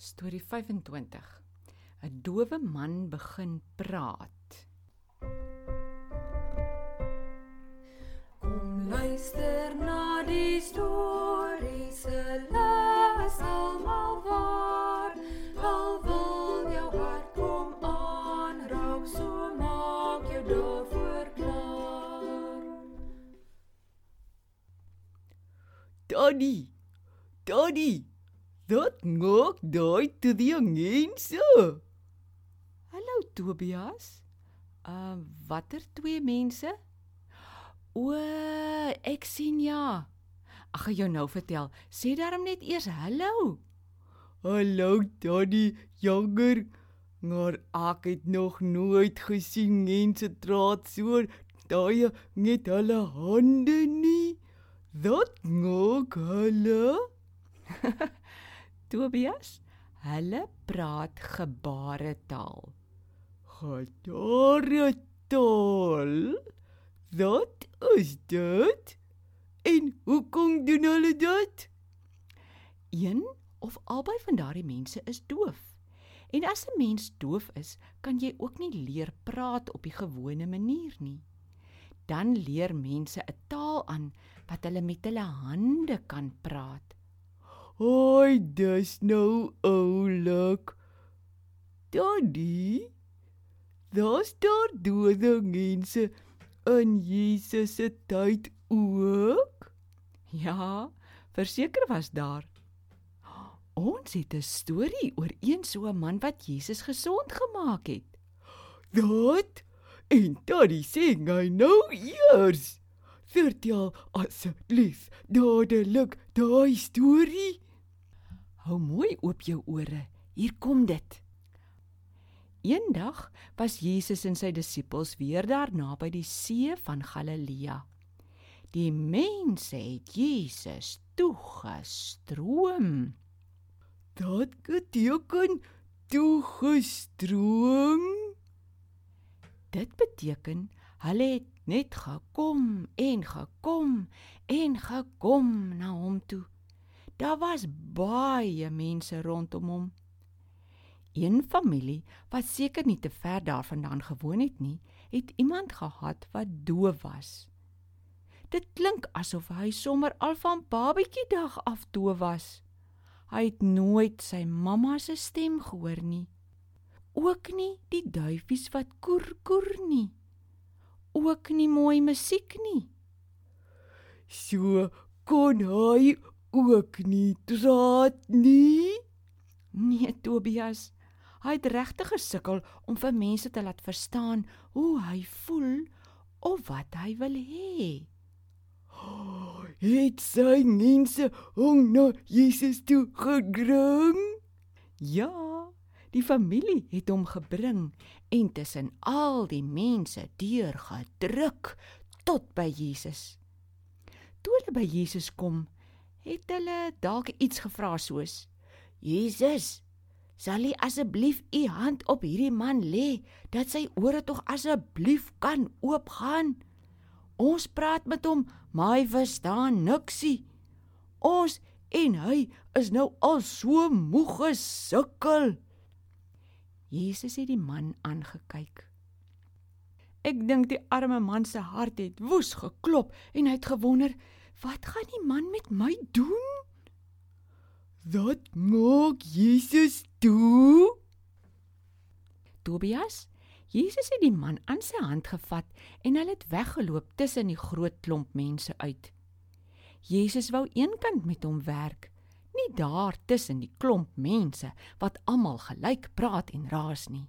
Storie 25. 'n Dowe man begin praat. Kom luister na die storie se les almal waar. Al wil jou hart kom aanraak, so maak jou daarvoor klaar. Daddy. Daddy. Dat maak daai te die mense. Hallo Tobias. Uh watter twee mense? O, ek sien ja. Ag ek jou nou vertel. Sê daarom net eers hallo. Hallo Daddy, jonger. Maar ek het nog nooit gesien mense praat so daai met hulle hande nie. Dat maak hulle Tobias, hulle praat gebaretaal. Gebaretaal. Wat is dit? En hoekom doen hulle dit? Een of albei van daardie mense is doof. En as 'n mens doof is, kan jy ook nie leer praat op die gewone manier nie. Dan leer mense 'n taal aan wat hulle met hulle hande kan praat. Hoi, dis nou oulik. Daddy, daar's daar dode mense in Jesus se tyd ook? Ja, verseker was daar. Ons het 'n storie oor een so 'n man wat Jesus gesond gemaak het. Dat? En daddy sê hy nou eers. Vertel asseblief dadelik daai storie. Hou mooi oop jou ore. Hier kom dit. Eendag was Jesus en sy disippels weer daar naby die see van Galilea. Die mense het Jesus toegestroom. Dat beteken toegestroom. Dit beteken hulle het net gekom en gekom en gekom na hom toe. Daar was baie mense rondom hom. Een familie wat seker nie te ver daarvandaan gewoon het nie, het iemand gehad wat doof was. Dit klink asof hy sommer al van babatjie dag af doof was. Hy het nooit sy mamma se stem gehoor nie. Ook nie die duifies wat koer koer nie. Ook nie mooi musiek nie. So kon hy ook nie praat nie. Nee, Tobias, hy het regtig gesukkel om vir mense te laat verstaan hoe hy voel of wat hy wil hê. Het sy mense hom na Jesus toe gedring? Ja, die familie het hom gebring en tussen al die mense deurgedruk tot by Jesus. Toe hulle by Jesus kom, het hulle dalk iets gevra soos: "Jesus, sal U asseblief U hand op hierdie man lê dat sy ore tog asseblief kan oopgaan? Ons praat met hom, maar hy verstaan niksie. Ons en hy is nou al so moeg gesukkel." Jesus het die man aangekyk. Ek dink die arme man se hart het woes geklop en hy het gewonder, wat gaan die man met my doen? Dat maak Jesus toe? Tobias, Jesus het die man aan sy hand gevat en hulle het weggeloop tussen die groot klomp mense uit. Jesus wou eenkant met hom werk, nie daar tussen die klomp mense wat almal gelyk praat en raas nie.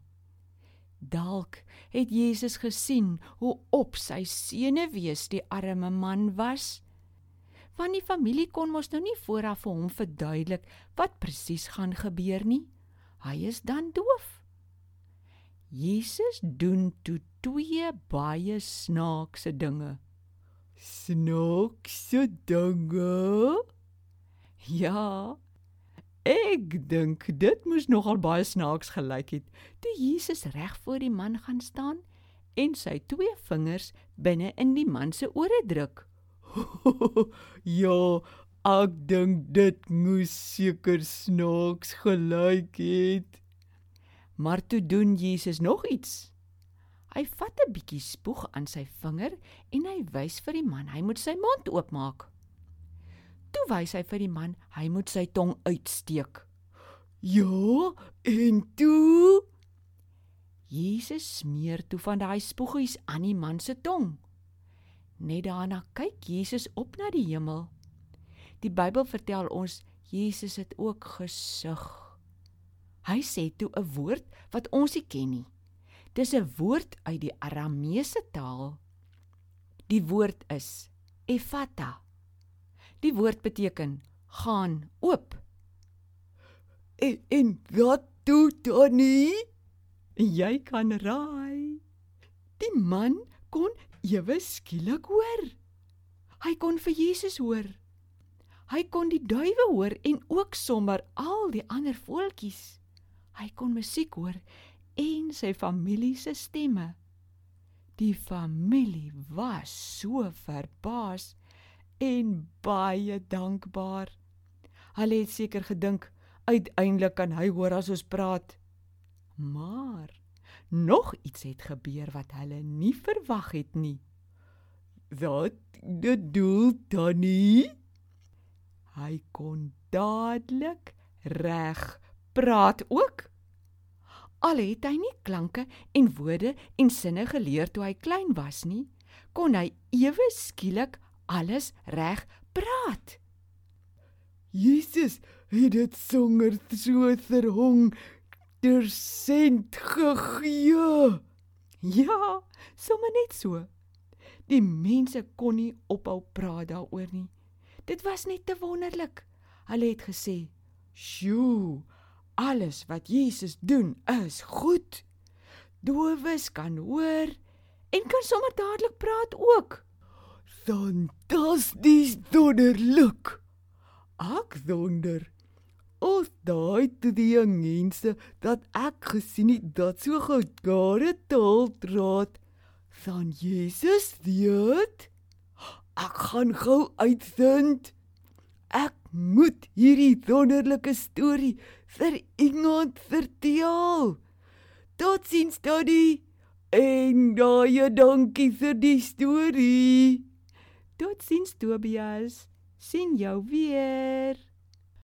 Dalk het Jesus gesien hoe op sy senuwees die arme man was. Want die familie kon mos nou nie vooraf vir hom verduidelik wat presies gaan gebeur nie. Hy is dan doof. Jesus doen toe twee baie snaakse dinge. Snaakse dinge? Ja. Ek dink dit moes nogal baie snaaks gelyk het toe Jesus reg voor die man gaan staan en sy twee vingers binne in die man se ore druk. ja, Ek dink dit moes seker snaaks gelyk het. Maar toe doen Jesus nog iets. Hy vat 'n bietjie spoeg aan sy vinger en hy wys vir die man hy moet sy mond oopmaak. Toe wys hy vir die man hy moet sy tong uitsteek. Ja, en toe Jesus smeer toe van daai spoegies aan die man se tong. Net daarna kyk Jesus op na die hemel. Die Bybel vertel ons Jesus het ook gesug. Hy sê toe 'n woord wat ons nie ken nie. Dis 'n woord uit die Arameese taal. Die woord is Ephata. Die woord beteken gaan oop. en, en wat doen dan nie? Jy kan raai. Die man kon ewe skielik hoor. Hy kon vir Jesus hoor. Hy kon die duwe hoor en ook sommer al die ander voeltjies. Hy kon musiek hoor en sy familie se stemme. Die familie was so verbaas en baie dankbaar. Hulle het seker gedink uiteindelik kan hy hoor as ons praat. Maar nog iets het gebeur wat hulle nie verwag het nie. Wat dit doel dan nie? Hy kon dadelik reg praat ook. Al het hy nie klanke en woorde en sinne geleer toe hy klein was nie, kon hy ewe skielik alles reg praat. Jesus het dit sonder so verhong tersent gegee. Ja, sommer net so. Die mense kon nie ophou praat daaroor nie. Dit was net te wonderlik. Hulle het gesê: "Sjoe, alles wat Jesus doen is goed. Dowes kan hoor en kan sommer dadelik praat ook." Fantasties wonderlik. Ek wonder of daai jong mense dat ek gesien het dat so gedare taaldraad van Jesus weet. Ek gaan gou uitvind. Ek moet hierdie wonderlike storie vir iemand vertel. Totsiens, Daddy. En baie dankie vir die storie. Totsiens Tobias. sien jou weer.